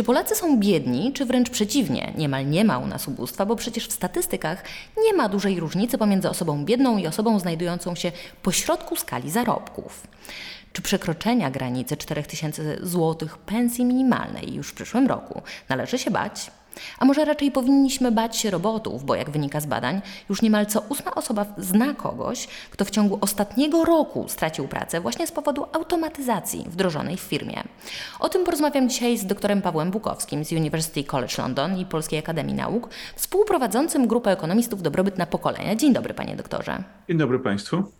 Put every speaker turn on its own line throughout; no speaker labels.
Czy Polacy są biedni, czy wręcz przeciwnie? Niemal nie ma u nas ubóstwa, bo przecież w statystykach nie ma dużej różnicy pomiędzy osobą biedną i osobą znajdującą się pośrodku skali zarobków. Czy przekroczenia granicy 4000 zł pensji minimalnej już w przyszłym roku należy się bać? A może raczej powinniśmy bać się robotów, bo jak wynika z badań, już niemal co ósma osoba zna kogoś, kto w ciągu ostatniego roku stracił pracę właśnie z powodu automatyzacji wdrożonej w firmie. O tym porozmawiam dzisiaj z doktorem Pawłem Bukowskim z University College London i Polskiej Akademii Nauk, współprowadzącym grupę ekonomistów Dobrobyt na pokolenia. Dzień dobry, panie doktorze.
Dzień dobry państwu.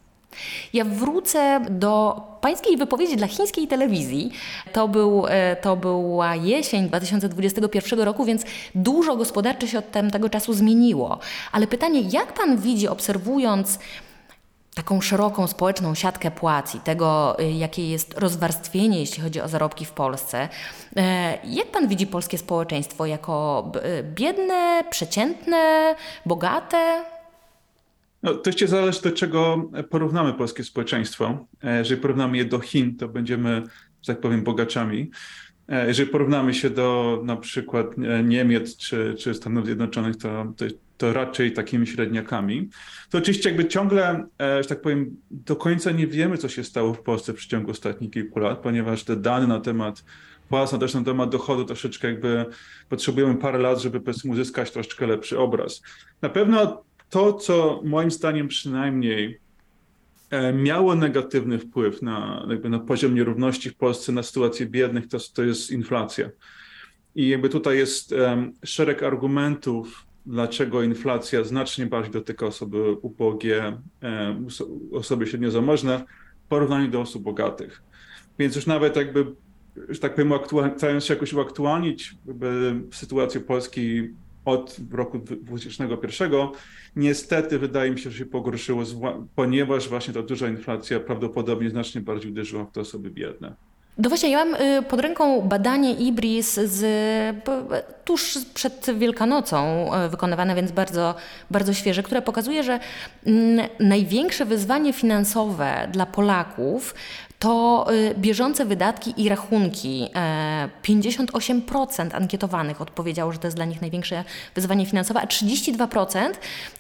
Ja wrócę do pańskiej wypowiedzi dla chińskiej telewizji. To, był, e, to była jesień 2021 roku, więc dużo gospodarcze się od tego czasu zmieniło. Ale pytanie, jak pan widzi, obserwując taką szeroką społeczną siatkę płac i tego, e, jakie jest rozwarstwienie, jeśli chodzi o zarobki w Polsce. E, jak pan widzi polskie społeczeństwo jako biedne, przeciętne, bogate?
No, to jeszcze zależy do czego porównamy polskie społeczeństwo. E, jeżeli porównamy je do Chin, to będziemy, że tak powiem, bogaczami. E, jeżeli porównamy się do na przykład e, Niemiec czy, czy Stanów Zjednoczonych, to, to, to raczej takimi średniakami. To oczywiście jakby ciągle, że tak powiem, do końca nie wiemy, co się stało w Polsce w przeciągu ostatnich kilku lat, ponieważ te dane na temat płac, też na temat dochodu troszeczkę jakby potrzebujemy parę lat, żeby uzyskać troszeczkę lepszy obraz. Na pewno to, co moim zdaniem przynajmniej e, miało negatywny wpływ na, jakby na poziom nierówności w Polsce, na sytuację biednych, to, to jest inflacja. I jakby tutaj jest um, szereg argumentów, dlaczego inflacja znacznie bardziej dotyka osoby ubogie, um, osoby średnio zamożne w porównaniu do osób bogatych. Więc już nawet jakby, że tak powiem, starając się jakoś uaktualnić sytuację Polski od roku 2001 niestety wydaje mi się, że się pogorszyło, ponieważ właśnie ta duża inflacja prawdopodobnie znacznie bardziej uderzyła w te osoby biedne.
No właśnie, ja mam y, pod ręką badanie IBRIS z, tuż przed Wielkanocą y, wykonywane, więc bardzo, bardzo świeże, które pokazuje, że mm, największe wyzwanie finansowe dla Polaków to y, bieżące wydatki i rachunki. 58% e, ankietowanych odpowiedziało, że to jest dla nich największe wyzwanie finansowe, a 32%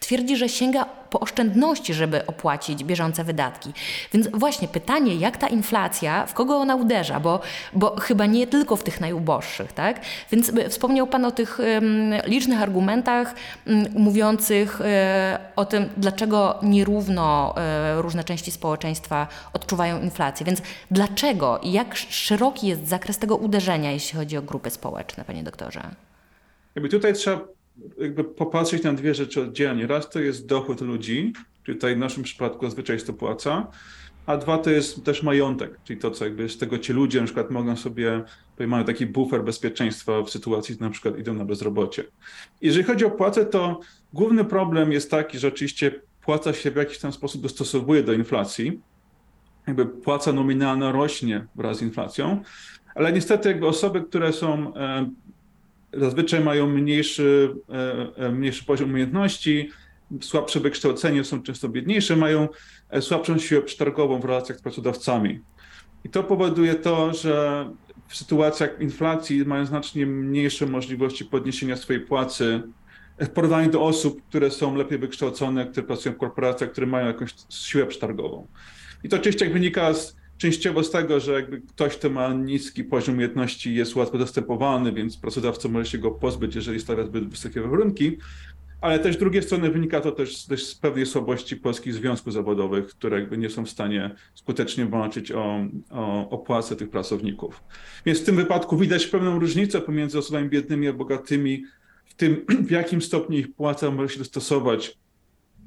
twierdzi, że sięga po oszczędności, żeby opłacić bieżące wydatki. Więc właśnie pytanie, jak ta inflacja, w kogo ona uderza, bo, bo chyba nie tylko w tych najuboższych, tak? Więc wspomniał Pan o tych um, licznych argumentach um, mówiących um, o tym, dlaczego nierówno e, różne części społeczeństwa odczuwają inflację. Więc dlaczego i jak szeroki jest zakres tego uderzenia, jeśli chodzi o grupy społeczne, panie doktorze?
Jakby tutaj trzeba jakby popatrzeć na dwie rzeczy oddzielnie. Raz to jest dochód ludzi, czyli tutaj w naszym przypadku zazwyczaj jest to płaca, a dwa to jest też majątek, czyli to, co jakby z tego ci ludzie na przykład mogą sobie, mają taki bufer bezpieczeństwa w sytuacji, gdy na przykład idą na bezrobocie. Jeżeli chodzi o płacę, to główny problem jest taki, że oczywiście płaca się w jakiś tam sposób dostosowuje do inflacji, jakby płaca nominalna rośnie wraz z inflacją, ale niestety jakby osoby, które są e, zazwyczaj mają mniejszy, e, e, mniejszy poziom umiejętności, słabsze wykształcenie, są często biedniejsze, mają słabszą siłę przetargową w relacjach z pracodawcami. I to powoduje to, że w sytuacjach inflacji mają znacznie mniejsze możliwości podniesienia swojej płacy w porównaniu do osób, które są lepiej wykształcone, które pracują w korporacjach, które mają jakąś siłę przetargową. I to oczywiście wynika z, częściowo z tego, że jakby ktoś, kto ma niski poziom umiejętności jest łatwo dostępowany, więc pracodawca może się go pozbyć, jeżeli stawia zbyt wysokie warunki, ale też z drugiej strony wynika to też, też z pewnej słabości polskich związków zawodowych, które jakby nie są w stanie skutecznie walczyć o, o, o płace tych pracowników. Więc w tym wypadku widać pewną różnicę pomiędzy osobami biednymi a bogatymi w tym, w jakim stopniu ich płaca może się dostosować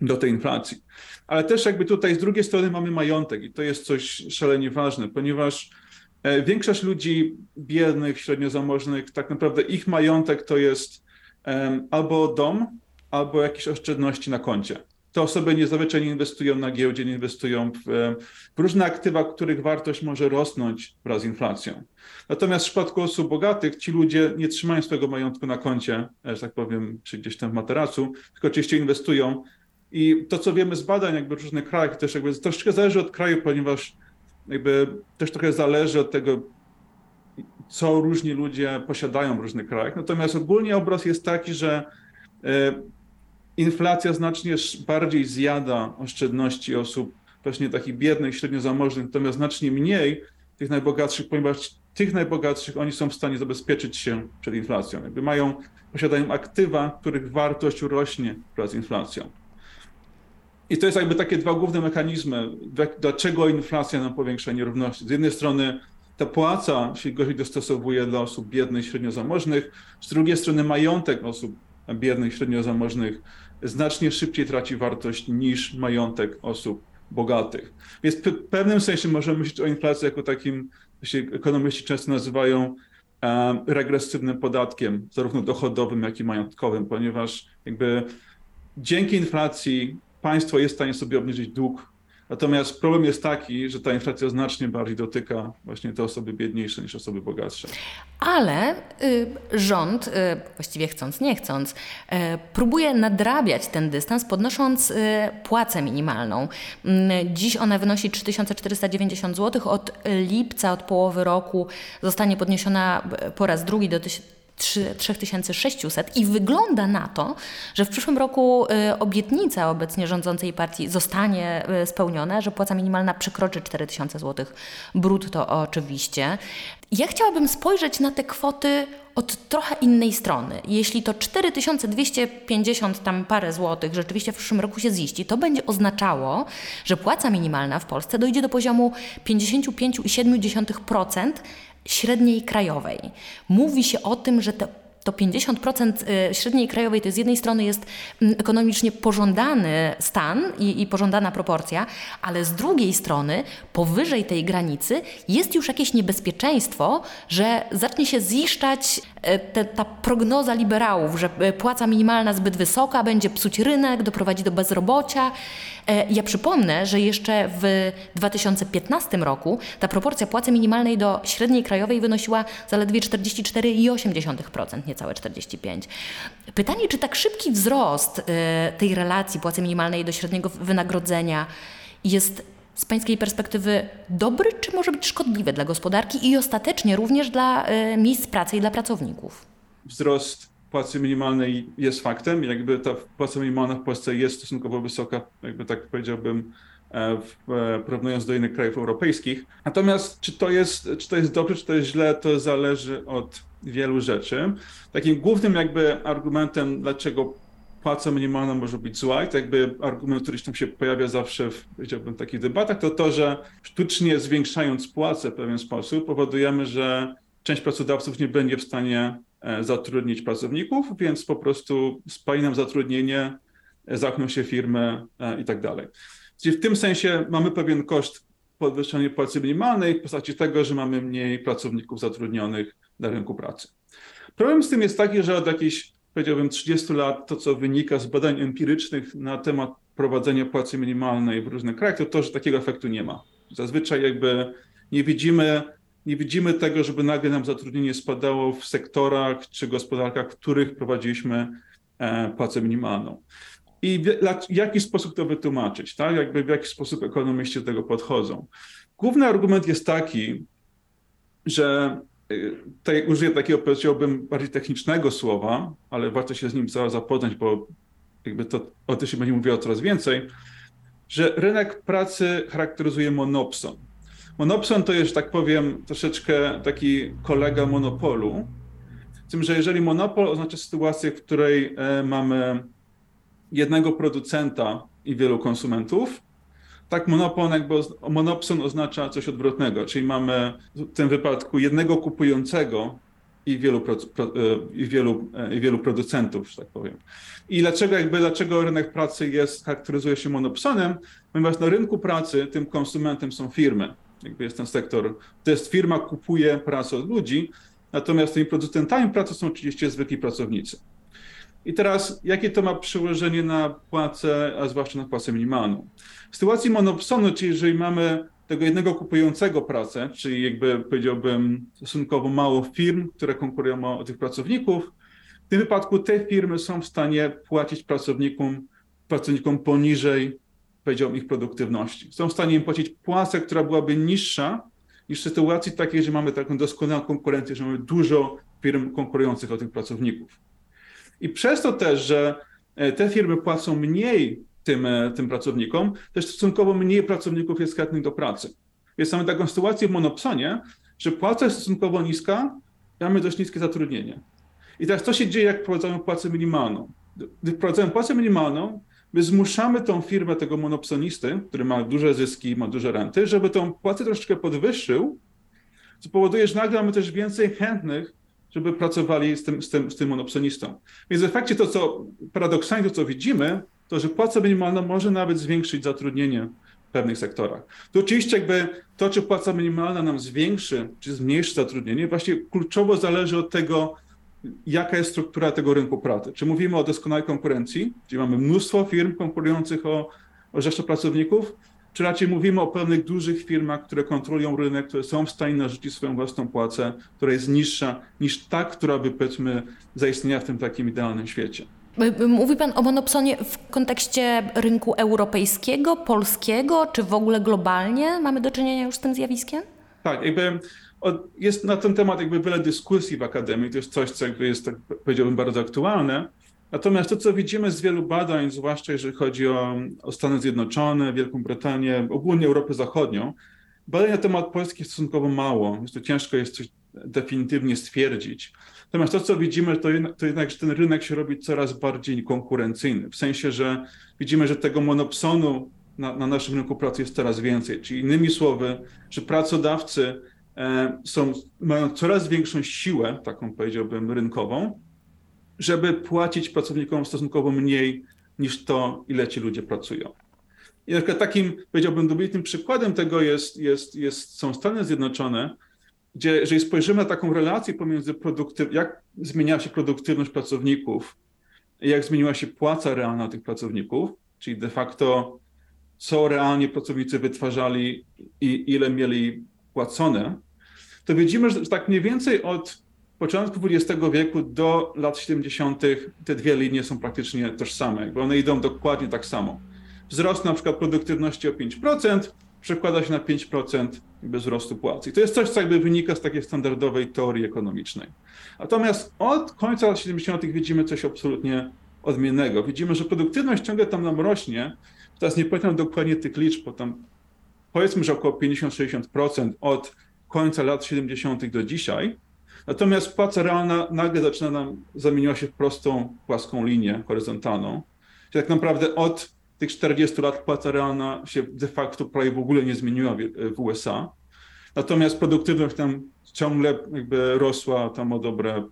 do tej inflacji. Ale też jakby tutaj z drugiej strony mamy majątek i to jest coś szalenie ważne, ponieważ e, większość ludzi biednych, średnio zamożnych, tak naprawdę ich majątek to jest albo dom, albo jakieś oszczędności na koncie. Te osoby niezwyczaj nie inwestują na giełdzie, nie inwestują w, w, różne aktywa, których wartość może rosnąć wraz z inflacją. Natomiast w przypadku osób bogatych, ci ludzie nie trzymają swojego majątku na koncie, e, że tak powiem, czy gdzieś tam w materacu, tylko oczywiście inwestują i to, co wiemy z badań jakby różnych krajach, też jakby troszeczkę zależy od kraju, ponieważ jakby też trochę zależy od tego, co różni ludzie posiadają w różnych krajach. Natomiast ogólnie obraz jest taki, że e, inflacja znacznie bardziej zjada oszczędności osób właśnie takich biednych, średnio zamożnych, natomiast znacznie mniej tych najbogatszych, ponieważ tych najbogatszych oni są w stanie zabezpieczyć się przed inflacją. Jakby mają, posiadają aktywa, których wartość rośnie wraz z inflacją. I to jest jakby takie dwa główne mechanizmy, dlaczego inflacja nam powiększa nierówności. Z jednej strony ta płaca się gorzej dostosowuje dla osób biednych, średnio zamożnych, z drugiej strony majątek osób biednych, średnio zamożnych znacznie szybciej traci wartość niż majątek osób bogatych. Więc w pewnym sensie możemy myśleć o inflacji jako takim, się ekonomiści często nazywają regresywnym podatkiem, zarówno dochodowym, jak i majątkowym, ponieważ jakby dzięki inflacji państwo jest w stanie sobie obniżyć dług Natomiast problem jest taki, że ta inflacja znacznie bardziej dotyka właśnie te osoby biedniejsze niż osoby bogatsze.
Ale y, rząd, y, właściwie chcąc, nie chcąc, y, próbuje nadrabiać ten dystans, podnosząc y, płacę minimalną. Mm, dziś ona wynosi 3490 zł. Od lipca, od połowy roku zostanie podniesiona po raz drugi do 3600 i wygląda na to, że w przyszłym roku y, obietnica obecnie rządzącej partii zostanie y, spełniona, że płaca minimalna przekroczy 4000 zł brutto oczywiście. Ja chciałabym spojrzeć na te kwoty od trochę innej strony. Jeśli to 4250 tam parę złotych rzeczywiście w przyszłym roku się ziści, to będzie oznaczało, że płaca minimalna w Polsce dojdzie do poziomu 55,7% średniej krajowej. Mówi się o tym, że te to 50% y, średniej krajowej to z jednej strony jest mm, ekonomicznie pożądany stan i, i, pożądana proporcja, ale z drugiej strony powyżej tej granicy jest już jakieś niebezpieczeństwo, że zacznie się ziszczać y, te, ta prognoza liberałów, że y, płaca minimalna zbyt wysoka, będzie psuć rynek, doprowadzi do bezrobocia. E, ja przypomnę, że jeszcze w 2015 roku ta proporcja płacy minimalnej do średniej krajowej wynosiła zaledwie 44,8%, niecałe 45%. Pytanie, czy tak szybki wzrost e, tej relacji płacy minimalnej do średniego wynagrodzenia jest z Pańskiej perspektywy dobry, czy może być szkodliwy dla gospodarki i ostatecznie również dla e, miejsc pracy i dla pracowników?
Wzrost płacy minimalnej jest faktem. Jakby ta płaca minimalna w Polsce jest stosunkowo wysoka, jakby tak powiedziałbym, porównując do innych krajów europejskich. Natomiast czy to, jest, czy to jest dobrze, czy to jest źle, to zależy od wielu rzeczy. Takim głównym jakby argumentem, dlaczego płaca minimalna może być zła i to jakby argument, który tam się pojawia zawsze w powiedziałbym, takich debatach, to to, że sztucznie zwiększając płacę w pewien sposób powodujemy, że część pracodawców nie będzie w stanie E, zatrudnić pracowników, więc po prostu spali nam zatrudnienie, e, zamkną się firmy e, i tak dalej. Czyli w tym sensie mamy pewien koszt podwyższenia płacy minimalnej w postaci tego, że mamy mniej pracowników zatrudnionych na rynku pracy. Problem z tym jest taki, że od jakichś, powiedziałbym, 30 lat to, co wynika z badań empirycznych na temat prowadzenia płacy minimalnej w różnych krajach, to to, że takiego efektu nie ma. Zazwyczaj jakby nie widzimy nie widzimy tego, żeby nagle nam zatrudnienie spadało w sektorach czy gospodarkach, w których prowadziliśmy e, płacę minimalną. I w jaki sposób to wytłumaczyć, tak? Jakby w jaki sposób ekonomiści do tego podchodzą. Główny argument jest taki, że e, tutaj użyję takiego, powiedziałbym, bardziej technicznego słowa, ale warto się z nim zapoznać, bo jakby to, o tym się będzie mówiło coraz więcej, że rynek pracy charakteryzuje monopson. Monopson to jest, tak powiem, troszeczkę taki kolega monopolu. Z tym, że jeżeli monopol oznacza sytuację, w której e, mamy jednego producenta i wielu konsumentów, tak monopol jakby, monopson oznacza coś odwrotnego, czyli mamy w tym wypadku jednego kupującego i wielu, e, i wielu, e, i wielu producentów, że tak powiem. I dlaczego, jakby, dlaczego rynek pracy jest, charakteryzuje się monopsonem? Ponieważ na rynku pracy tym konsumentem są firmy jakby jest ten sektor, to jest firma kupuje pracę od ludzi, natomiast tymi producentami pracy są oczywiście zwykli pracownicy. I teraz, jakie to ma przełożenie na płacę, a zwłaszcza na płacę minimalną? W sytuacji monopsonu, czyli jeżeli mamy tego jednego kupującego pracę, czyli jakby powiedziałbym stosunkowo mało firm, które konkurują o tych pracowników, w tym wypadku te firmy są w stanie płacić pracownikom, pracownikom poniżej powiedziałbym, ich produktywności. Są w stanie im płacić płacę, która byłaby niższa niż w sytuacji takiej, że mamy taką doskonałą konkurencję, że mamy dużo firm konkurujących o tych pracowników. I przez to też, że e, te firmy płacą mniej tym, e, tym pracownikom, też stosunkowo mniej pracowników jest chętnych do pracy. Więc mamy taką sytuację w Monopsonie, że płaca jest stosunkowo niska, mamy dość niskie zatrudnienie. I teraz co się dzieje, jak wprowadzamy płacę minimalną? Gdy wprowadzamy płacę minimalną, my zmuszamy tą firmę tego monopsonisty, który ma duże zyski, ma duże renty, żeby tą płacę troszeczkę podwyższył, co powoduje, że nagle mamy też więcej chętnych, żeby pracowali z tym, z tym, z tym monopsonistą. Więc w efekcie to, co paradoksalnie to, co widzimy, to, że płaca minimalna może nawet zwiększyć zatrudnienie w pewnych sektorach. To oczywiście jakby to, czy płaca minimalna nam zwiększy, czy zmniejszy zatrudnienie, właśnie kluczowo zależy od tego, jaka jest struktura tego rynku pracy. Czy mówimy o doskonałej konkurencji, gdzie mamy mnóstwo firm konkurujących o, o rzesze pracowników, czy raczej mówimy o pewnych dużych firmach, które kontrolują rynek, które są w stanie narzucić swoją własną płacę, która jest niższa niż ta, która by powiedzmy zaistniała w tym takim idealnym świecie.
Mówi Pan o monopsonie w kontekście rynku europejskiego, polskiego, czy w ogóle globalnie mamy do czynienia już z tym zjawiskiem?
Tak, jakby jest na ten temat jakby wiele dyskusji w akademii, to jest coś, co jakby jest, tak powiedziałbym, bardzo aktualne. Natomiast to, co widzimy z wielu badań, zwłaszcza jeżeli chodzi o, o Stany Zjednoczone, Wielką Brytanię, ogólnie Europę Zachodnią, badań na temat Polski jest stosunkowo mało. Jest to ciężko jest coś definitywnie stwierdzić. Natomiast to, co widzimy, to jednak, to jednak, że ten rynek się robi coraz bardziej konkurencyjny. W sensie, że widzimy, że tego monopsonu na, na naszym rynku pracy jest coraz więcej. Czyli innymi słowy, że pracodawcy e, są, mają coraz większą siłę, taką powiedziałbym, rynkową, żeby płacić pracownikom stosunkowo mniej niż to, ile ci ludzie pracują. I takim, powiedziałbym, dobitnym przykładem tego jest, jest, jest, są Stany Zjednoczone, gdzie jeżeli spojrzymy na taką relację pomiędzy produktyw, jak zmieniała się produktywność pracowników, jak zmieniła się płaca realna tych pracowników, czyli de facto co realnie pracownicy wytwarzali i ile mieli płacone, to widzimy, że tak mniej więcej od początku XX wieku do lat 70. te dwie linie są praktycznie tożsame, bo one idą dokładnie tak samo. Wzrost na przykład produktywności o 5% przekłada się na 5% wzrostu płacy. I to jest coś, co jakby wynika z takiej standardowej teorii ekonomicznej. Natomiast od końca lat 70. widzimy coś absolutnie odmiennego. Widzimy, że produktywność ciągle tam nam rośnie. Teraz nie pamiętam dokładnie tych liczb, bo tam powiedzmy, że około 50-60% od końca lat 70. do dzisiaj. Natomiast płaca realna nagle zaczyna nam, zamieniła się w prostą, płaską linię horyzontalną. Czyli tak naprawdę od tych 40 lat płaca realna się de facto prawie w ogóle nie zmieniła w USA. Natomiast produktywność tam ciągle jakby rosła tam o dobre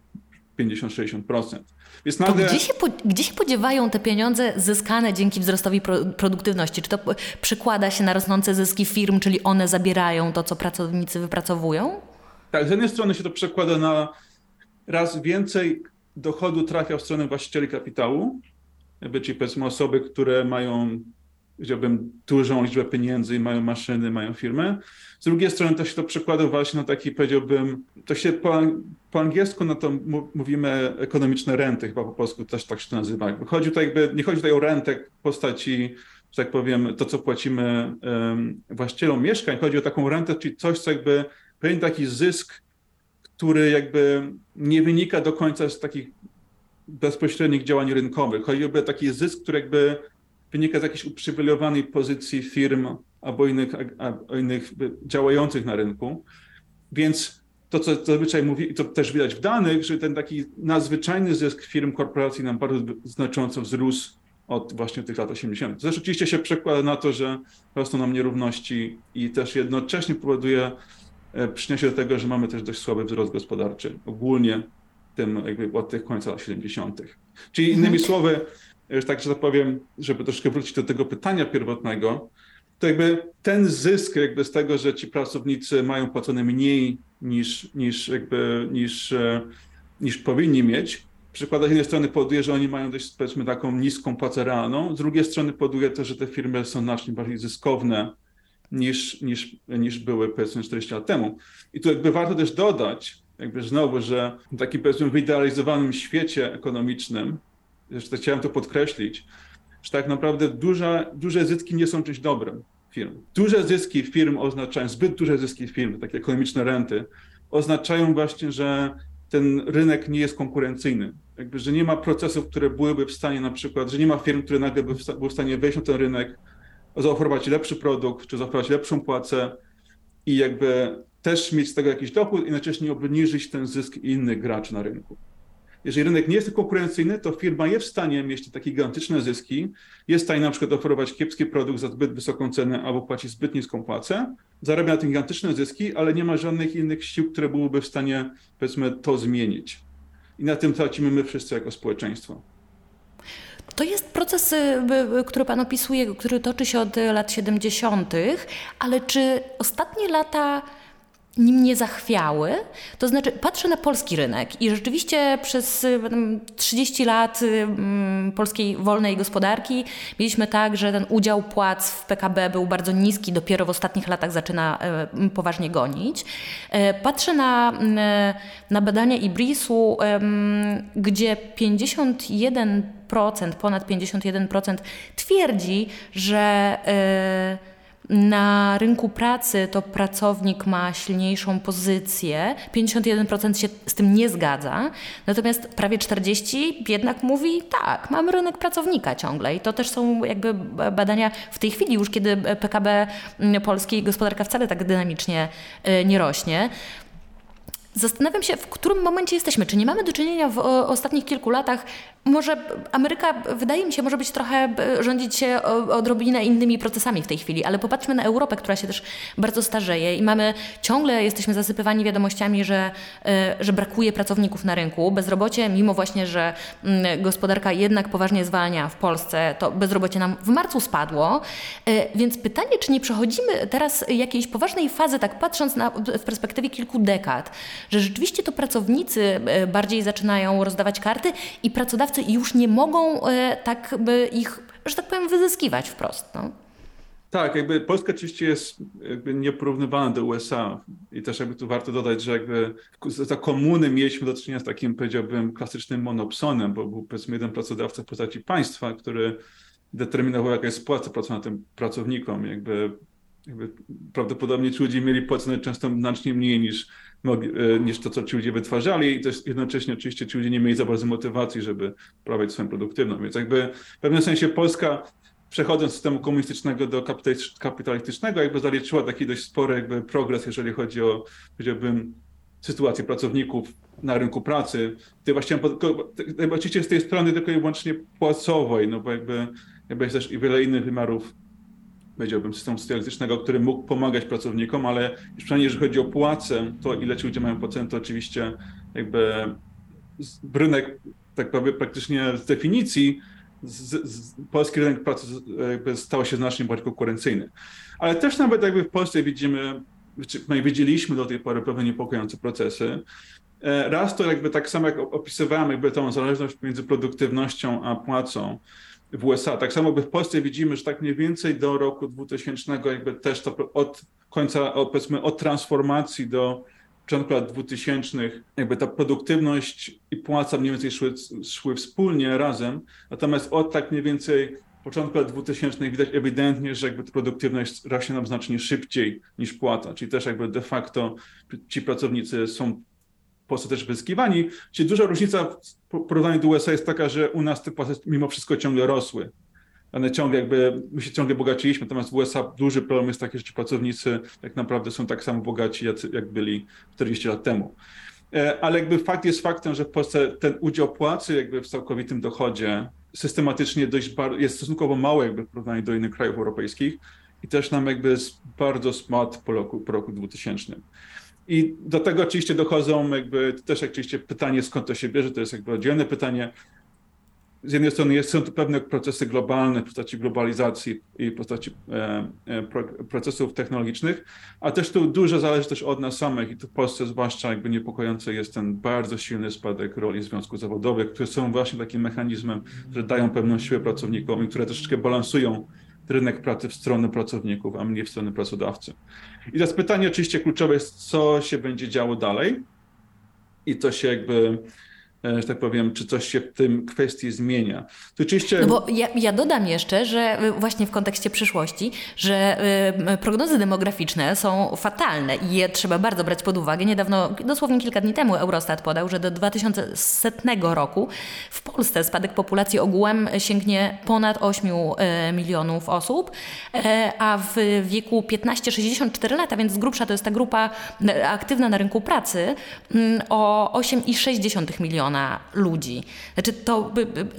50-60%.
Więc nagle... gdzie, się po, gdzie się podziewają te pieniądze zyskane dzięki wzrostowi pro, produktywności? Czy to przekłada się na rosnące zyski firm, czyli one zabierają to, co pracownicy wypracowują?
Tak, z jednej strony się to przekłada na raz więcej dochodu trafia w stronę właścicieli kapitału, jakby, czyli powiedzmy osoby, które mają powiedziałbym, dużą liczbę pieniędzy i mają maszyny, mają firmy. Z drugiej strony to się to przekłada właśnie na taki, powiedziałbym, to się po, po angielsku na to mówimy ekonomiczne renty, chyba po polsku też tak się to nazywa. Chodzi tutaj jakby, nie chodzi tutaj o rentę w postaci, że tak powiem, to co płacimy um, właścicielom mieszkań, chodzi o taką rentę, czyli coś, co jakby pewien taki zysk, który jakby nie wynika do końca z takich bezpośrednich działań rynkowych. Chodzi o taki zysk, który jakby wynika z jakiejś uprzywilejowanej pozycji firm albo innych, a, innych działających na rynku. Więc to, co zazwyczaj mówi, i to też widać w danych, że ten taki nadzwyczajny zysk firm, korporacji nam bardzo znacząco wzrósł od właśnie tych lat 80. Zresztą oczywiście się przekłada na to, że rosną nam nierówności i też jednocześnie powoduje, e, przyniesie do tego, że mamy też dość słaby wzrost gospodarczy ogólnie tym jakby od tych końca lat 70. Czyli innymi mhm. słowy, już tak, że tak powiem, żeby troszkę wrócić do tego pytania pierwotnego, to jakby ten zysk jakby z tego, że ci pracownicy mają płacone mniej niż, niż, jakby, niż, e, niż powinni mieć, przykłada z jednej strony powoduje, że oni mają dość powiedzmy taką niską płacę realną, z drugiej strony powoduje to, że te firmy są znacznie bardziej zyskowne niż, niż, niż były powiedzmy 40 lat temu. I tu jakby warto też dodać, jakby znowu, że w takim powiedzmy wyidealizowanym świecie ekonomicznym, zresztą chciałem to podkreślić, że tak naprawdę duże, duże zyski nie są czymś dobrym. firm. Duże zyski firm oznaczają, zbyt duże zyski firm, takie ekonomiczne renty, oznaczają właśnie, że ten rynek nie jest konkurencyjny. Jakby, że nie ma procesów, które byłyby w stanie na przykład, że nie ma firm, które nagle by były w stanie wejść na ten rynek, zaoferować lepszy produkt, czy zaoferować lepszą płacę i jakby też mieć z tego jakiś dochód i jednocześnie obniżyć ten zysk innych graczy na rynku. Jeżeli rynek nie jest konkurencyjny, to firma jest w stanie mieć takie gigantyczne zyski, jest w stanie na przykład oferować kiepski produkt za zbyt wysoką cenę albo płacić zbyt niską płacę, zarabia na tym gigantyczne zyski, ale nie ma żadnych innych sił, które byłyby w stanie, powiedzmy, to zmienić. I na tym tracimy my wszyscy jako społeczeństwo.
To jest proces, y, który Pan opisuje, który toczy się od lat 70., ale czy ostatnie lata nim nie zachwiały. To znaczy, patrzę na polski rynek i rzeczywiście przez 30 lat polskiej wolnej gospodarki mieliśmy tak, że ten udział płac w PKB był bardzo niski, dopiero w ostatnich latach zaczyna poważnie gonić. E, patrzę na, na badania IBRIS-u, gdzie 51%, ponad 51% twierdzi, że e, na rynku pracy to pracownik ma silniejszą pozycję, 51% się z tym nie zgadza, natomiast prawie 40% jednak mówi tak, mamy rynek pracownika ciągle i to też są jakby badania w tej chwili już, kiedy PKB polskiej gospodarka wcale tak dynamicznie y, nie rośnie. Zastanawiam się, w którym momencie jesteśmy. Czy nie mamy do czynienia w ostatnich kilku latach może Ameryka, wydaje mi się, może być trochę, e, rządzić się odrobinę innymi procesami w tej chwili, ale popatrzmy na Europę, która się też bardzo starzeje i mamy, ciągle jesteśmy zasypywani wiadomościami, że, e, że brakuje pracowników na rynku. Bezrobocie, mimo właśnie, że mm, gospodarka jednak poważnie zwalnia w Polsce, to bezrobocie nam w marcu spadło. E, więc pytanie, czy nie przechodzimy teraz jakiejś poważnej fazy, tak patrząc na, w perspektywie kilku dekad, że rzeczywiście to pracownicy bardziej zaczynają rozdawać karty i pracodawcy pracodawcy już nie mogą e, tak by ich, że tak powiem, wyzyskiwać wprost. No.
Tak, jakby Polska oczywiście jest jakby nieporównywana do USA i też jakby tu warto dodać, że jakby za komuny mieliśmy do czynienia z takim, powiedziałbym, klasycznym monopsonem, bo był powiedzmy jeden pracodawca w postaci państwa, który determinował, jaka jest płaca płacona tym pracownikom. Jakby, jakby prawdopodobnie ci ludzie mieli płacone często znacznie mniej niż niż to, co ci ludzie wytwarzali i też jednocześnie oczywiście ci ludzie nie mieli za bardzo motywacji, żeby prowadzić swoją produktywność. Więc jakby w pewnym sensie Polska przechodząc z systemu komunistycznego do kapitalistycznego, jakby zaliczyła taki dość spory jakby progres, jeżeli chodzi o, powiedziałbym, sytuację pracowników na rynku pracy. Ty właśnie, oczywiście z tej strony tylko i wyłącznie płacowej, no bo jakby, jakby jest też i wiele innych wymiarów powiedziałbym, systemu socjalistycznego, który mógł pomagać pracownikom, ale przynajmniej jeżeli chodzi o płacę, to ile ci ludzie mają płacę, to oczywiście jakby rynek, tak powiem, praktycznie z definicji z, z, polski rynek pracy stał się znacznie bardziej konkurencyjny. Ale też nawet jakby w Polsce widzimy, czy widzieliśmy do tej pory pewne niepokojące procesy. E, raz to jakby tak samo jak opisywałem jakby tą zależność między produktywnością a płacą, w USA. Tak samo w Polsce widzimy, że tak mniej więcej do roku 2000 jakby też to od końca, powiedzmy od transformacji do początku lat 2000 jakby ta produktywność i płaca mniej więcej szły, szły wspólnie razem, natomiast od tak mniej więcej początku lat 2000 widać ewidentnie, że jakby produktywność rośnie nam znacznie szybciej niż płata, czyli też jakby de facto ci pracownicy są Polsce też wyzyskiwani. Czyli duża różnica w porównaniu do USA jest taka, że u nas te płace mimo wszystko ciągle rosły. One ciągle jakby, my się ciągle bogaciliśmy, natomiast w USA duży problem jest taki, że ci pracownicy tak naprawdę są tak samo bogaci, jak, jak byli 40 lat temu. E, ale jakby fakt jest faktem, że w Polsce ten udział płacy jakby w całkowitym dochodzie systematycznie dość jest stosunkowo mały jakby w porównaniu do innych krajów europejskich i też nam jakby jest bardzo spadł po roku, po roku 2000. I do tego oczywiście dochodzą jakby też oczywiście pytanie, skąd to się bierze, to jest jakby oddzielne pytanie. Z jednej strony są to pewne procesy globalne w postaci globalizacji i w postaci e, e, procesów technologicznych, a też tu dużo zależy też od nas samych i tu w Polsce zwłaszcza jakby niepokojący jest ten bardzo silny spadek roli związków zawodowych, które są właśnie takim mechanizmem, które dają pewną siłę pracownikom i które troszeczkę balansują rynek pracy w stronę pracowników, a mniej w stronę pracodawcy. I teraz pytanie oczywiście kluczowe jest, co się będzie działo dalej. I to się jakby że tak powiem, czy coś się w tym kwestii zmienia. To oczywiście...
No bo ja, ja, dodam jeszcze, że właśnie w kontekście przyszłości, że y, prognozy demograficzne są fatalne i je trzeba bardzo brać pod uwagę. Niedawno, dosłownie kilka dni temu Eurostat podał, że do 2100 roku w Polsce spadek populacji ogółem sięgnie ponad 8 y, milionów osób, a w wieku 15-64 lata, więc z grubsza to jest ta grupa aktywna na rynku pracy, o 8,6 miliona miliona ludzi. Znaczy to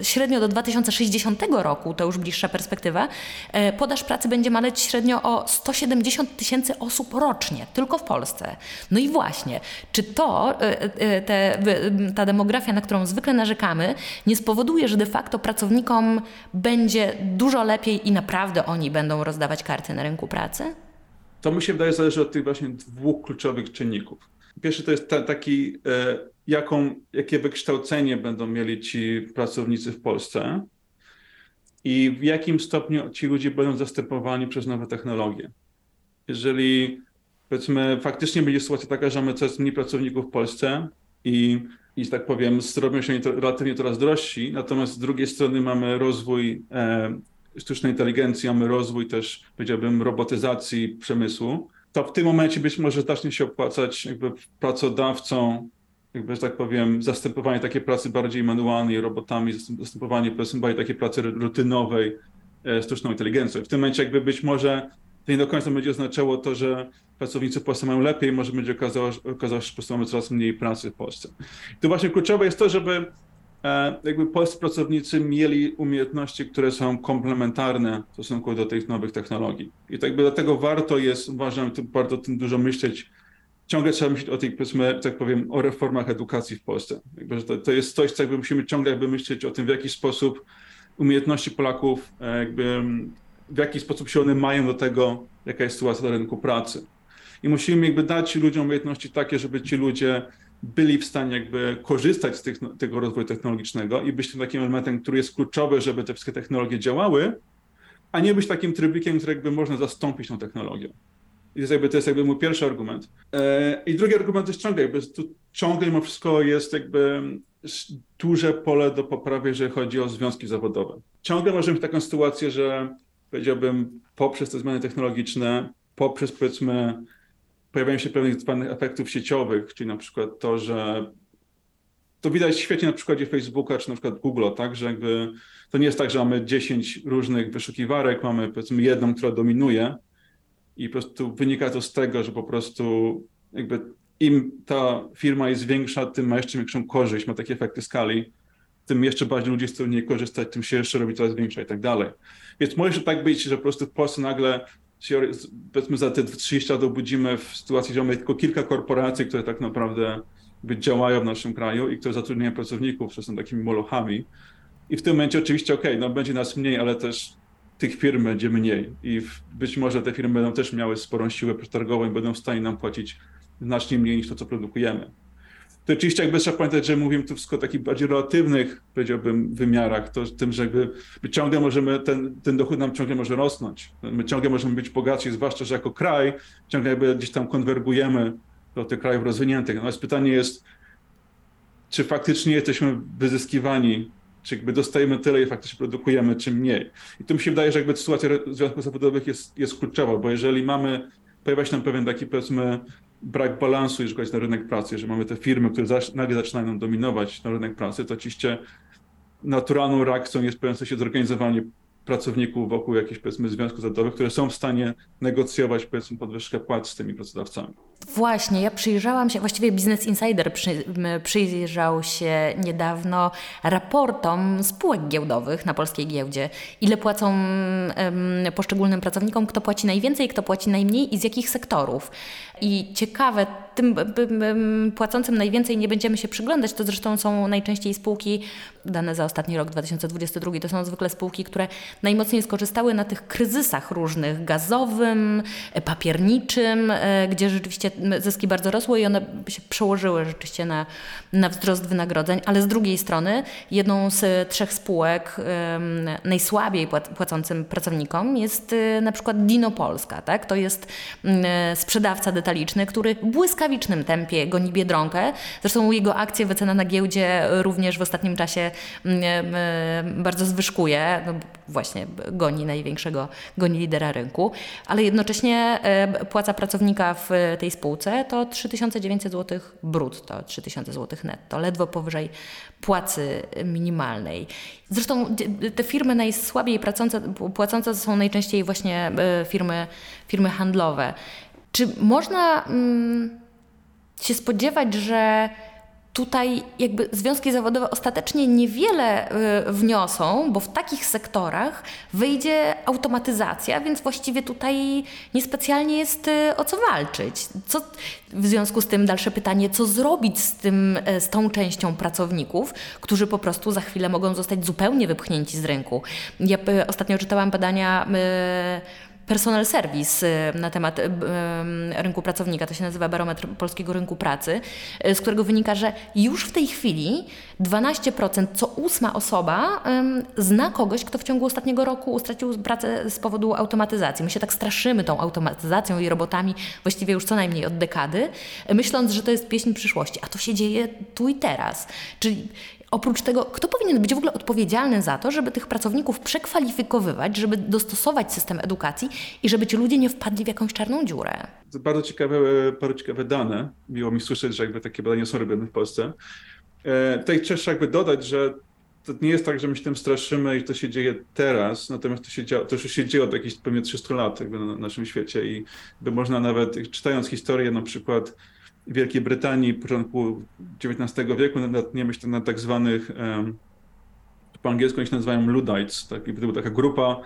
średnio do 2060 roku, to już bliższa perspektywa, e, podaż pracy będzie maleć średnio o 170 tysięcy osób rocznie, tylko w Polsce. No i właśnie, czy to, e, e, te, ta demografia, na którą zwykle narzekamy, nie spowoduje, że de facto pracownikom będzie dużo lepiej i naprawdę oni będą rozdawać karty na rynku pracy?
To mi się wydaje zależy od tych właśnie dwóch kluczowych czynników. Pierwszy to jest ta, taki jaką, jakie wykształcenie będą mieli ci pracownicy w Polsce i w jakim stopniu ci ludzie będą zastępowani przez nowe technologie. Jeżeli powiedzmy faktycznie będzie sytuacja taka, że mamy coraz mniej pracowników w Polsce i, i tak powiem, robią się relatywnie coraz drożsi, natomiast z drugiej strony mamy rozwój e, sztucznej inteligencji, mamy rozwój też, powiedziałbym, robotyzacji przemysłu, to w tym momencie być może zacznie się opłacać jakby pracodawcom jakby, że tak powiem, zastępowanie takiej pracy bardziej manualnej robotami, zastępowanie powiedzmy takiej pracy rutynowej e, sztuczną inteligencją. W tym momencie jakby być może to nie do końca będzie oznaczało to, że pracownicy w Polsce mają lepiej, może będzie okazało, okazało się, że po prostu mamy coraz mniej pracy w Polsce. I to właśnie kluczowe jest to, żeby e, jakby polscy pracownicy mieli umiejętności, które są komplementarne w stosunku do tych nowych technologii. I tak jakby dlatego warto jest, uważam, warto o tym dużo myśleć, ciągle trzeba myśleć o tej, powiedzmy, tak powiem, o reformach edukacji w Polsce. Jakby, że to, to jest coś, co jakby musimy ciągle jakby myśleć o tym, w jaki sposób umiejętności Polaków, e, jakby, w jaki sposób się one mają do tego, jaka jest sytuacja na rynku pracy. I musimy jakby dać ludziom umiejętności takie, żeby ci ludzie byli w stanie jakby korzystać z tych, tego rozwoju technologicznego i być tym takim elementem, który jest kluczowy, żeby te wszystkie technologie działały, a nie być takim trybikiem, który jakby można zastąpić tą technologią. Jest jakby, to jest jakby mój pierwszy argument. E, I drugi argument jest ciągle, jakby tu ciągle mimo wszystko jest jakby duże pole do poprawy, jeżeli chodzi o związki zawodowe. Ciągle możemy mieć taką sytuację, że powiedziałbym poprzez te zmiany technologiczne, poprzez powiedzmy pojawiają się pewnych zwanych efektów sieciowych, czyli na przykład to, że to widać świetnie na przykładzie Facebooka czy na przykład Google, tak, że jakby to nie jest tak, że mamy 10 różnych wyszukiwarek, mamy powiedzmy jedną, która dominuje, i po prostu wynika to z tego, że po prostu jakby im ta firma jest większa, tym ma jeszcze większą korzyść, ma takie efekty skali, tym jeszcze bardziej ludzie chcą z niej korzystać, tym się jeszcze robi coraz większa i tak dalej. Więc może tak być, że po prostu w Polsce nagle się, powiedzmy za te 30 lat obudzimy w sytuacji, że mamy tylko kilka korporacji, które tak naprawdę działają w naszym kraju i które zatrudniają pracowników, które są takimi molochami. I w tym momencie oczywiście, okej, okay, no będzie nas mniej, ale też tych firm będzie mniej i być może te firmy będą też miały sporą siłę przetargową i będą w stanie nam płacić znacznie mniej niż to, co produkujemy. To oczywiście jakby trzeba pamiętać, że mówimy tu wszystko o takich bardziej relatywnych, powiedziałbym, wymiarach, to tym, że jakby my ciągle możemy, ten, ten dochód nam ciągle może rosnąć. My ciągle możemy być bogatsi, zwłaszcza, że jako kraj ciągle jakby gdzieś tam konwergujemy do tych krajów rozwiniętych. Natomiast pytanie jest, czy faktycznie jesteśmy wyzyskiwani czy jakby dostajemy tyle i faktycznie produkujemy, czy mniej. I tu mi się wydaje, że jakby sytuacja związków zawodowych jest, jest kluczowa, bo jeżeli mamy, pojawia się nam pewien taki powiedzmy brak balansu, jeżeli chodzi na rynek pracy, że mamy te firmy, które zaś, nagle zaczynają dominować na rynek pracy, to oczywiście naturalną reakcją jest pojawiające się zorganizowanie pracowników wokół jakichś powiedzmy związków zawodowych, które są w stanie negocjować powiedzmy podwyżkę płac z tymi pracodawcami.
Właśnie, ja przyjrzałam się, właściwie Business Insider przy, przyjrzał się niedawno raportom spółek giełdowych na polskiej giełdzie. Ile płacą um, poszczególnym pracownikom, kto płaci najwięcej, kto płaci najmniej i z jakich sektorów. I ciekawe, tym płacącym najwięcej nie będziemy się przyglądać, to zresztą są najczęściej spółki, dane za ostatni rok 2022, to są zwykle spółki, które najmocniej skorzystały na tych kryzysach różnych, gazowym, papierniczym, e, gdzie rzeczywiście zyski bardzo rosły i one się przełożyły rzeczywiście na, na wzrost wynagrodzeń, ale z drugiej strony jedną z trzech spółek najsłabiej płacącym pracownikom jest y, na przykład Dino Polska. Tak? To jest sprzedawca detaliczny, który w błyskawicznym tempie goni Biedronkę. Zresztą jego akcje wycena na giełdzie również w ostatnim czasie bardzo zwyżkuje. Właśnie goni największego, goni lidera rynku, ale jednocześnie e, płaca pracownika w tej spółce to 3900 zł brutto, 3000 zł netto, ledwo powyżej płacy minimalnej. Zresztą te firmy najsłabiej płacące, płacące są najczęściej właśnie e, firmy, firmy handlowe. Czy można mm, się spodziewać, że tutaj jakby związki zawodowe ostatecznie niewiele y, wniosą, bo w takich sektorach wyjdzie automatyzacja, więc właściwie tutaj niespecjalnie jest y, o co walczyć. Co, w związku z tym dalsze pytanie, co zrobić z, tym, y, z tą częścią pracowników, którzy po prostu za chwilę mogą zostać zupełnie wypchnięci z rynku. Ja ostatnio czytałam badania personal service y, na temat y, rynku pracownika, to się nazywa barometr polskiego rynku pracy, y, z którego wynika, że już w tej chwili 12% co ósma osoba zna kogoś, kto w ciągu ostatniego roku stracił pracę z powodu automatyzacji. My się tak straszymy tą automatyzacją i robotami właściwie już co najmniej od dekady, myśląc, że to jest pieśń przyszłości, a to się dzieje tu i teraz. Czyli Oprócz tego, kto powinien być w ogóle odpowiedzialny za to, żeby tych pracowników przekwalifikowywać, żeby dostosować system edukacji i żeby ci ludzie nie wpadli w jakąś czarną dziurę?
Bardzo ciekawe, bardzo ciekawe dane. Miło mi słyszeć, że jakby takie badania są robione w Polsce. E, tutaj trzeba jakby dodać, że to nie jest tak, że my się tym straszymy i to się dzieje teraz, natomiast to, się dzieje, to już się dzieje od jakichś pewnie 300 lat jakby na naszym świecie i by można nawet, czytając historię na przykład Wielkiej Brytanii początku XIX wieku natkniemy się na tak zwanych, po angielsku oni się nazywają Luddites. Tak? to była taka grupa,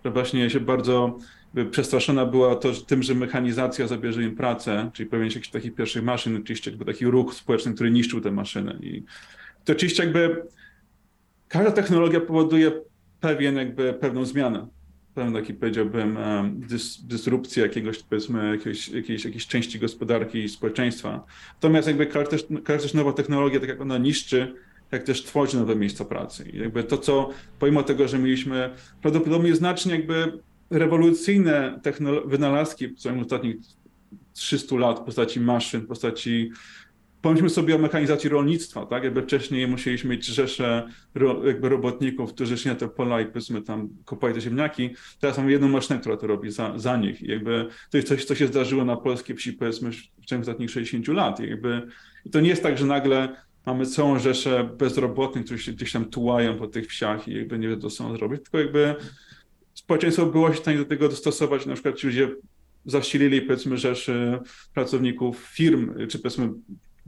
która właśnie się bardzo przestraszona była to, że tym, że mechanizacja zabierze im pracę, czyli się jakichś takich pierwszych maszyn, oczywiście jakby taki ruch społeczny, który niszczył te maszyny. I to oczywiście jakby każda technologia powoduje pewien, jakby pewną zmianę pewien taki powiedziałbym dys, dysrupcji jakiegoś powiedzmy jakiejś, jakiejś, jakiejś części gospodarki i społeczeństwa. Natomiast jakby każda też nowa technologia, tak jak ona niszczy, jak też tworzy nowe miejsca pracy. I jakby to, co pomimo tego, że mieliśmy prawdopodobnie znacznie jakby rewolucyjne wynalazki w ciągu ostatnich 300 lat w postaci maszyn, w postaci Pomyślmy sobie o mechanizacji rolnictwa, tak? Jakby wcześniej musieliśmy mieć rzesze ro, jakby robotników, którzy szli na te pola i powiedzmy tam kopali te ziemniaki. Teraz mamy jedną maszynę, która to robi za, za nich. I jakby to jest coś, co się zdarzyło na polskiej wsi powiedzmy w ciągu ostatnich 60 lat. I jakby i to nie jest tak, że nagle mamy całą rzeszę bezrobotnych, którzy się gdzieś tam tułają po tych wsiach i jakby nie wiedzą, co są zrobić, tylko jakby społeczeństwo było się w stanie do tego dostosować. Na przykład ci ludzie zasilili powiedzmy rzeszy pracowników firm, czy powiedzmy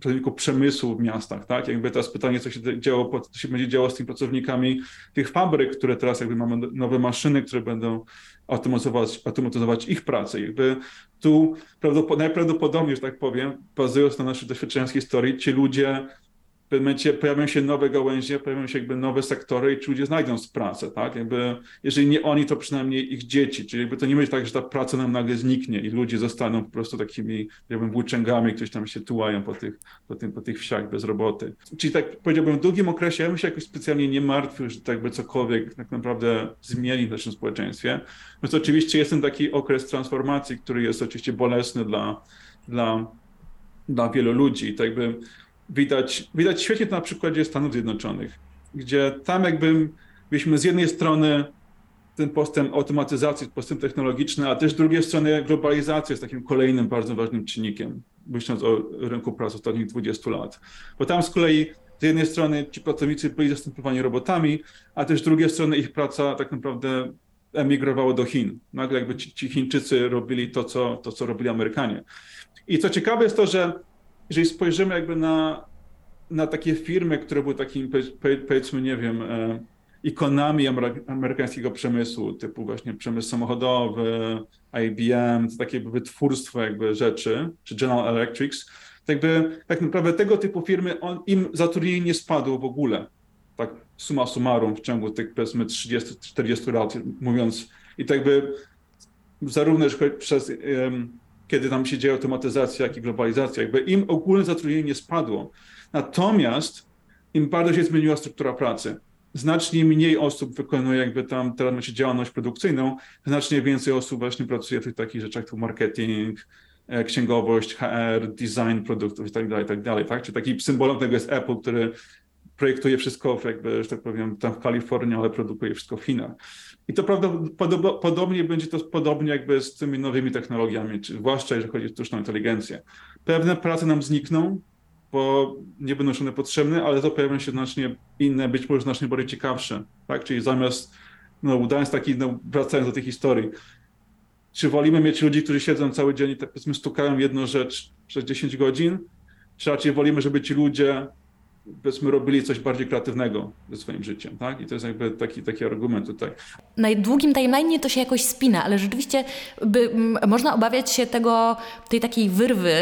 pracowników przemysłu w miastach, tak? Jakby teraz pytanie, co się działo, co się będzie działo z tymi pracownikami tych fabryk, które teraz jakby mamy nowe maszyny, które będą automatyzować, automatyzować ich pracę. Jakby tu najprawdopodobniej, że tak powiem, bazując na naszych doświadczeniach z historii, ci ludzie w pewnym momencie pojawią się nowe gałęzie, pojawią się jakby nowe sektory i ci ludzie znajdą pracę, tak? Jakby, jeżeli nie oni, to przynajmniej ich dzieci, czyli jakby to nie będzie tak, że ta praca nam nagle zniknie i ludzie zostaną po prostu takimi, jakby włóczęgami, ktoś tam się tułają po tych, po, tym, po tych wsiach bez roboty. Czyli tak powiedziałbym, w długim okresie ja bym się jakoś specjalnie nie martwił, że tak by cokolwiek tak naprawdę zmieni w naszym społeczeństwie. Więc oczywiście jest ten taki okres transformacji, który jest oczywiście bolesny dla, dla, dla wielu ludzi. Tak jakby widać, widać świetnie to na przykładzie Stanów Zjednoczonych, gdzie tam jakby byliśmy z jednej strony ten postęp automatyzacji, postęp technologiczny, a też z drugiej strony globalizacja jest takim kolejnym bardzo ważnym czynnikiem, myśląc o rynku pracy ostatnich 20 lat. Bo tam z kolei z jednej strony ci pracownicy byli zastępowani robotami, a też z drugiej strony ich praca tak naprawdę emigrowała do Chin. Nagle jakby ci, ci Chińczycy robili to co, to, co robili Amerykanie. I co ciekawe jest to, że jeżeli spojrzymy jakby na, na takie firmy, które były takimi, powiedzmy, nie wiem, e, ikonami amerykańskiego przemysłu, typu właśnie przemysł samochodowy, IBM, to takie wytwórstwo jakby rzeczy, czy General Electric, tak jakby tak naprawdę tego typu firmy, on, im zatrudnienie nie spadło w ogóle, tak suma summarum w ciągu tych powiedzmy 30-40 lat, mówiąc, i tak jakby zarówno przez kiedy tam się dzieje automatyzacja, jak i globalizacja. Jakby im ogólne zatrudnienie nie spadło. Natomiast im bardzo się zmieniła struktura pracy. Znacznie mniej osób wykonuje jakby tam teraz się działalność produkcyjną, znacznie więcej osób właśnie pracuje w tych takich rzeczach jak marketing, e, księgowość, HR, design produktów i tak dalej, tak dalej, tak? Czy taki symbolem tego jest Apple, który projektuje wszystko, jakby, że tak powiem, tam w Kalifornii, ale produkuje wszystko w Chinach. I to prawdopodobnie będzie to podobnie jakby z tymi nowymi technologiami, czy zwłaszcza jeżeli chodzi o sztuczną inteligencję. Pewne prace nam znikną, bo nie będą one potrzebne, ale to pojawią się znacznie inne, być może znacznie bardziej ciekawsze. Tak? Czyli zamiast, no udając taki, no, wracając do tej historii, czy wolimy mieć ludzi, którzy siedzą cały dzień i tak powiedzmy stukają jedną rzecz przez 10 godzin, czy raczej wolimy, żeby ci ludzie powiedzmy robili coś bardziej kreatywnego ze swoim życiem, tak? I to jest jakby taki, taki argument tutaj.
Na długim to się jakoś spina, ale rzeczywiście by, można obawiać się tego, tej takiej wyrwy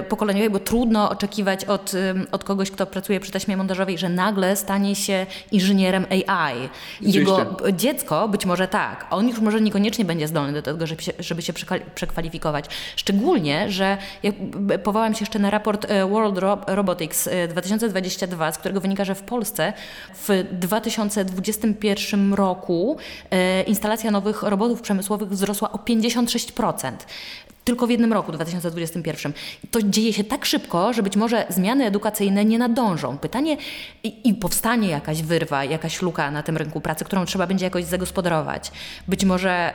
y, pokoleniowej, bo trudno oczekiwać od, y, od kogoś, kto pracuje przy taśmie montażowej, że nagle stanie się inżynierem AI. Jego dziecko być może tak, on już może niekoniecznie będzie zdolny do tego, żeby się, żeby się przekwalifikować. Szczególnie, że ja powołam się jeszcze na raport y, World Robotics 2020 2022, z którego wynika, że w Polsce w 2021 roku e, instalacja nowych robotów przemysłowych wzrosła o 56% tylko w jednym roku, 2021. To dzieje się tak szybko, że być może zmiany edukacyjne nie nadążą. Pytanie i, i, powstanie jakaś wyrwa, jakaś luka na tym rynku pracy, którą trzeba będzie jakoś zagospodarować. Być może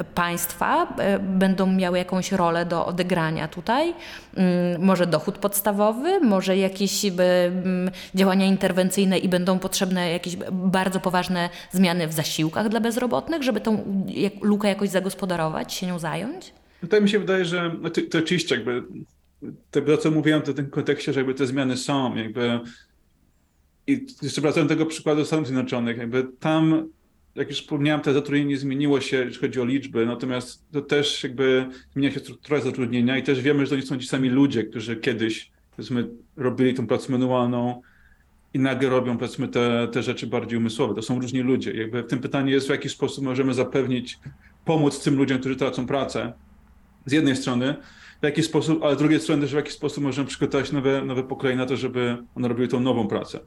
y, państwa y, będą miały jakąś rolę do odegrania tutaj, y, może dochód podstawowy, może jakieś działania interwencyjne i będą potrzebne jakieś bardzo poważne zmiany w zasiłkach dla bezrobotnych, żeby tą lukę jakoś zagospodarować, się nią zająć?
Tutaj mi się wydaje, że to, to oczywiście jakby to, co mówiłem, to w tym kontekście, że jakby te zmiany są, jakby i jeszcze wracając do tego przykładu Stanów Zjednoczonych, jakby tam, jak już wspomniałem, to zatrudnienie nie zmieniło się, jeśli chodzi o liczby, natomiast to też jakby zmienia się struktura zatrudnienia i też wiemy, że to nie są ci sami ludzie, którzy kiedyś, powiedzmy, robili tą pracę manualną i nagle robią, powiedzmy, te, te rzeczy bardziej umysłowe. To są różni ludzie. Jakby w tym pytanie jest, w jaki sposób możemy zapewnić, pomóc tym ludziom, którzy tracą pracę, z jednej strony, w jaki sposób, ale z drugiej strony też w jaki sposób możemy przygotować nowe, nowe pokolenie na to, żeby one robiły tą nową pracę.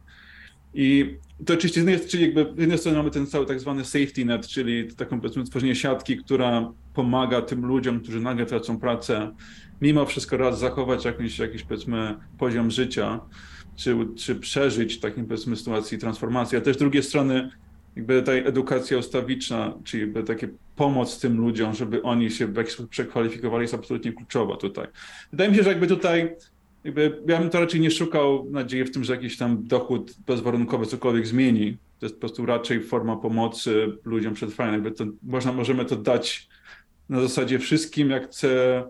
I to oczywiście z jednej, czyli jakby z jednej strony mamy ten cały tak zwany safety net, czyli taką powiedzmy tworzenie siatki, która pomaga tym ludziom, którzy nagle tracą pracę, mimo wszystko raz zachować jakiś, jakiś powiedzmy poziom życia, czy, czy przeżyć w takim powiedzmy sytuacji transformacji, a też z drugiej strony jakby ta edukacja ustawiczna, czyli jakby takie pomoc tym ludziom, żeby oni się w jakiś sposób przekwalifikowali jest absolutnie kluczowa tutaj. Wydaje mi się, że jakby tutaj jakby ja bym to raczej nie szukał nadziei w tym, że jakiś tam dochód bezwarunkowy cokolwiek zmieni. To jest po prostu raczej forma pomocy ludziom przetrwania. Jakby to, można, możemy to dać na zasadzie wszystkim, jak chce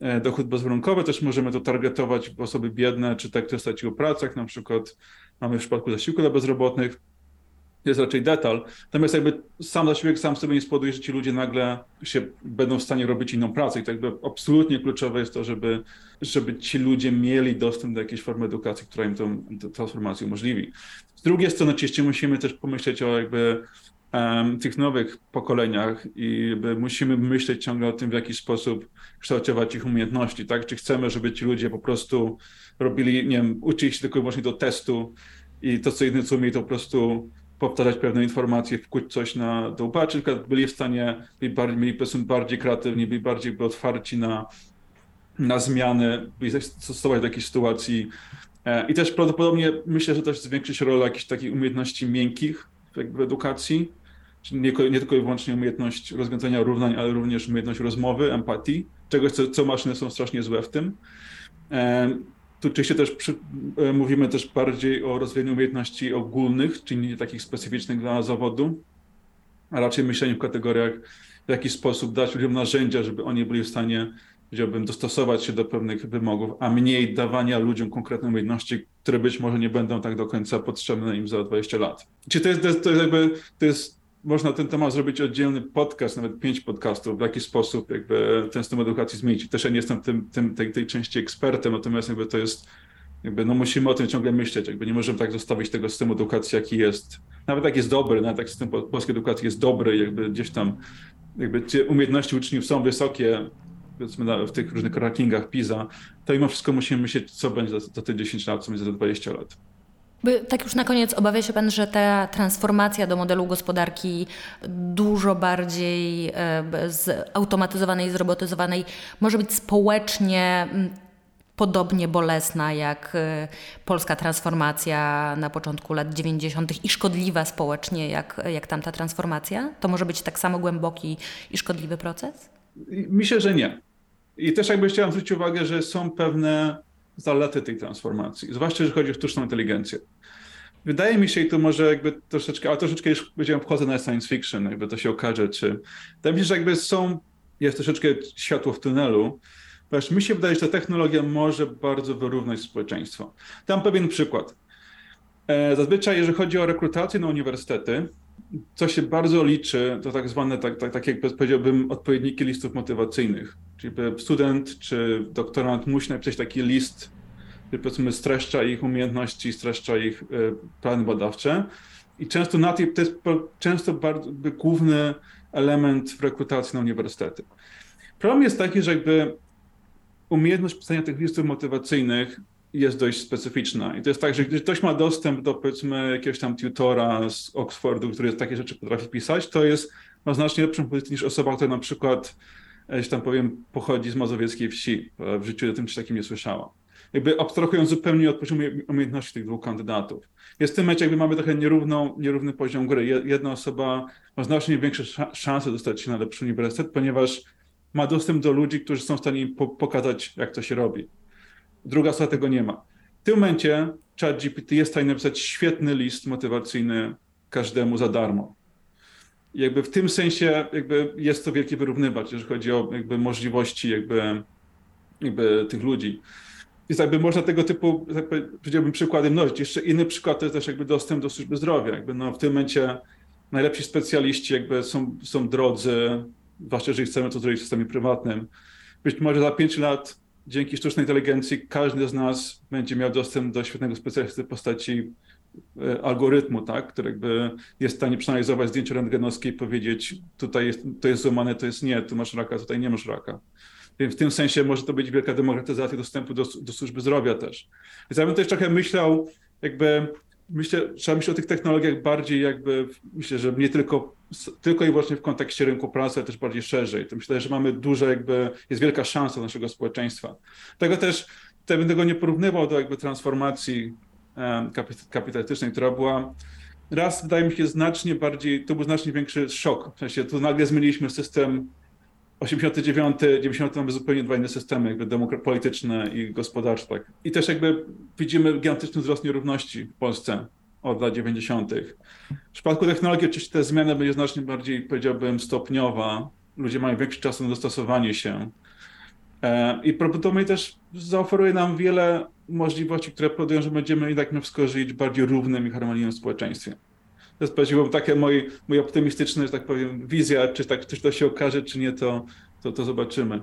e, dochód bezwarunkowy, też możemy to targetować w osoby biedne, czy te, które straciły pracę, jak na przykład mamy w przypadku zasiłku dla bezrobotnych, jest raczej detal. Natomiast jakby sam zasiłek sam sobie nie spowoduje, że ci ludzie nagle się będą w stanie robić inną pracę. I to jakby absolutnie kluczowe jest to, żeby, żeby ci ludzie mieli dostęp do jakiejś formy edukacji, która im tę transformację umożliwi. Z drugiej strony oczywiście musimy też pomyśleć o jakby um, tych nowych pokoleniach i musimy myśleć ciągle o tym, w jaki sposób kształtować ich umiejętności, tak? Czy chcemy, żeby ci ludzie po prostu robili, nie wiem, uczyli się tylko i wyłącznie do testu i to, co jedyne co umieli, to po prostu powtarzać pewne informacje, wkuć coś na do upaczy, byli w stanie, byli bardziej, byli bardziej kreatywni, byli bardziej otwarci na, na zmiany, byli stosować do jakiejś sytuacji. E, I też prawdopodobnie myślę, że też zwiększy się rola jakichś takich umiejętności miękkich w edukacji, czyli nie, nie, tylko i wyłącznie umiejętność rozwiązania równań, ale również umiejętność rozmowy, empatii, czegoś, co, co maszyny są strasznie złe w tym. Tu oczywiście też przy, e, mówimy też bardziej o rozwijaniu umiejętności ogólnych, czyli nie takich specyficznych dla zawodu, a raczej myśleniu w kategoriach, w jaki sposób dać ludziom narzędzia, żeby oni byli w stanie, powiedziałbym, dostosować się do pewnych wymogów, a mniej dawania ludziom konkretnych umiejętności, które być może nie będą tak do końca potrzebne im za 20 lat. Czy to jest, to jest, to jest jakby, to jest można ten temat zrobić oddzielny podcast, nawet pięć podcastów, w jaki sposób jakby ten system edukacji zmienić. Też ja nie jestem tym, tym, tej, tej części ekspertem, natomiast jakby to jest, jakby no musimy o tym ciągle myśleć, jakby nie możemy tak zostawić tego systemu edukacji, jaki jest, nawet jak jest dobry, nawet jak system polskiej edukacji jest dobry, jakby gdzieś tam, jakby umiejętności uczniów są wysokie, powiedzmy w tych różnych rankingach PISA, to mimo wszystko musimy myśleć, co będzie za, za te 10 lat, co będzie za 20 lat.
Tak już na koniec obawia się Pan, że ta transformacja do modelu gospodarki dużo bardziej e, zautomatyzowanej, zrobotyzowanej może być społecznie podobnie bolesna jak e, polska transformacja na początku lat 90. i szkodliwa społecznie jak, jak tamta transformacja? To może być tak samo głęboki i szkodliwy proces?
Myślę, że nie. I też jakby chciałem zwrócić uwagę, że są pewne zalety tej transformacji, zwłaszcza jeżeli chodzi o sztuczną inteligencję. Wydaje mi się, i tu może jakby troszeczkę, ale troszeczkę już powiedziałem, wchodzę na science fiction, jakby to się okaże, czy... Wydaje mi się, że jakby są, jest troszeczkę światło w tunelu, ponieważ mi się wydaje, że ta technologia może bardzo wyrównać społeczeństwo. Dam pewien przykład. E, zazwyczaj, jeżeli chodzi o rekrutację na uniwersytety, co się bardzo liczy, to tak zwane, tak, tak, tak jak powiedziałbym, odpowiedniki listów motywacyjnych. Czyli student czy doktorant musi napisać taki list, który powiedzmy streszcza ich umiejętności, streszcza ich e, plany badawcze. I często na tej, to jest często bardzo główny element w rekrutacji na uniwersytety. Problem jest taki, że jakby umiejętność pisania tych listów motywacyjnych jest dość specyficzna. I to jest tak, że gdy ktoś ma dostęp do powiedzmy jakiegoś tam tutora z Oxfordu, który takie rzeczy potrafi pisać, to jest ma znacznie lepszą pozycję niż osoba, która na przykład, jeśli tam powiem, pochodzi z mazowieckiej wsi. W życiu o tym czy takim nie słyszała. Jakby abstrahując zupełnie od poziomu umiejętności tych dwóch kandydatów. Jest w tym momencie, jakby mamy trochę nierówną, nierówny poziom gry. Jedna osoba ma znacznie większe szanse dostać się na lepszy uniwersytet, ponieważ ma dostęp do ludzi, którzy są w stanie im pokazać, jak to się robi. Druga osoba tego nie ma. W tym momencie ChatGPT jest w stanie napisać świetny list motywacyjny każdemu za darmo. Jakby w tym sensie jakby jest to wielki wyrównywacz, jeżeli chodzi o jakby możliwości jakby, jakby tych ludzi. Więc jakby można tego typu, tak powiedziałbym, przykłady mnożyć. Jeszcze inny przykład to jest też jakby dostęp do służby zdrowia. Jakby no w tym momencie najlepsi specjaliści jakby są, są drodzy, zwłaszcza jeżeli chcemy to zrobić w systemie prywatnym. Być może za 5 lat dzięki sztucznej inteligencji każdy z nas będzie miał dostęp do świetnego specjalisty w postaci e, algorytmu, tak, który jakby jest w stanie przeanalizować zdjęcie rentgenowskie i powiedzieć, tutaj jest, to jest złamane, to jest nie, tu masz raka, tutaj nie masz raka. Więc w tym sensie może to być wielka demokratyzacja dostępu do, do służby zdrowia też. Więc ja bym też trochę myślał, jakby myślę, trzeba myśleć o tych technologiach bardziej jakby, myślę, że nie tylko, tylko i wyłącznie w kontekście rynku pracy, ale też bardziej szerzej. To myślę, że mamy duże jakby, jest wielka szansa naszego społeczeństwa. Tego też, tutaj bym tego nie porównywał do jakby transformacji kapitalistycznej, która była raz, wydaje mi się, znacznie bardziej, to był znacznie większy szok. W sensie tu nagle zmieniliśmy system 89, 90 mamy zupełnie dwa inne systemy, jakby polityczne i gospodarcze. Tak. I też jakby widzimy gigantyczny wzrost nierówności w Polsce od lat 90. W przypadku technologii oczywiście ta zmiana będzie znacznie bardziej, powiedziałbym, stopniowa. Ludzie mają większy czas na dostosowanie się. E, I prawdopodobnie też zaoferuje nam wiele możliwości, które powodują, że będziemy jednak wszystko żyć w bardziej równym i harmonijnym społeczeństwie. To jest powiedziałbym takie mój, mój optymistyczny, że tak powiem, wizja, czy, tak, czy to się okaże, czy nie, to, to, to zobaczymy.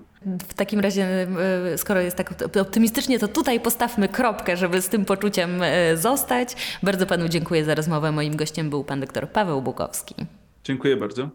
W takim razie, e, skoro jest tak optymistycznie, to tutaj postawmy kropkę, żeby z tym poczuciem e, zostać. Bardzo panu dziękuję za rozmowę. Moim gościem był pan doktor Paweł Bukowski.
Dziękuję bardzo.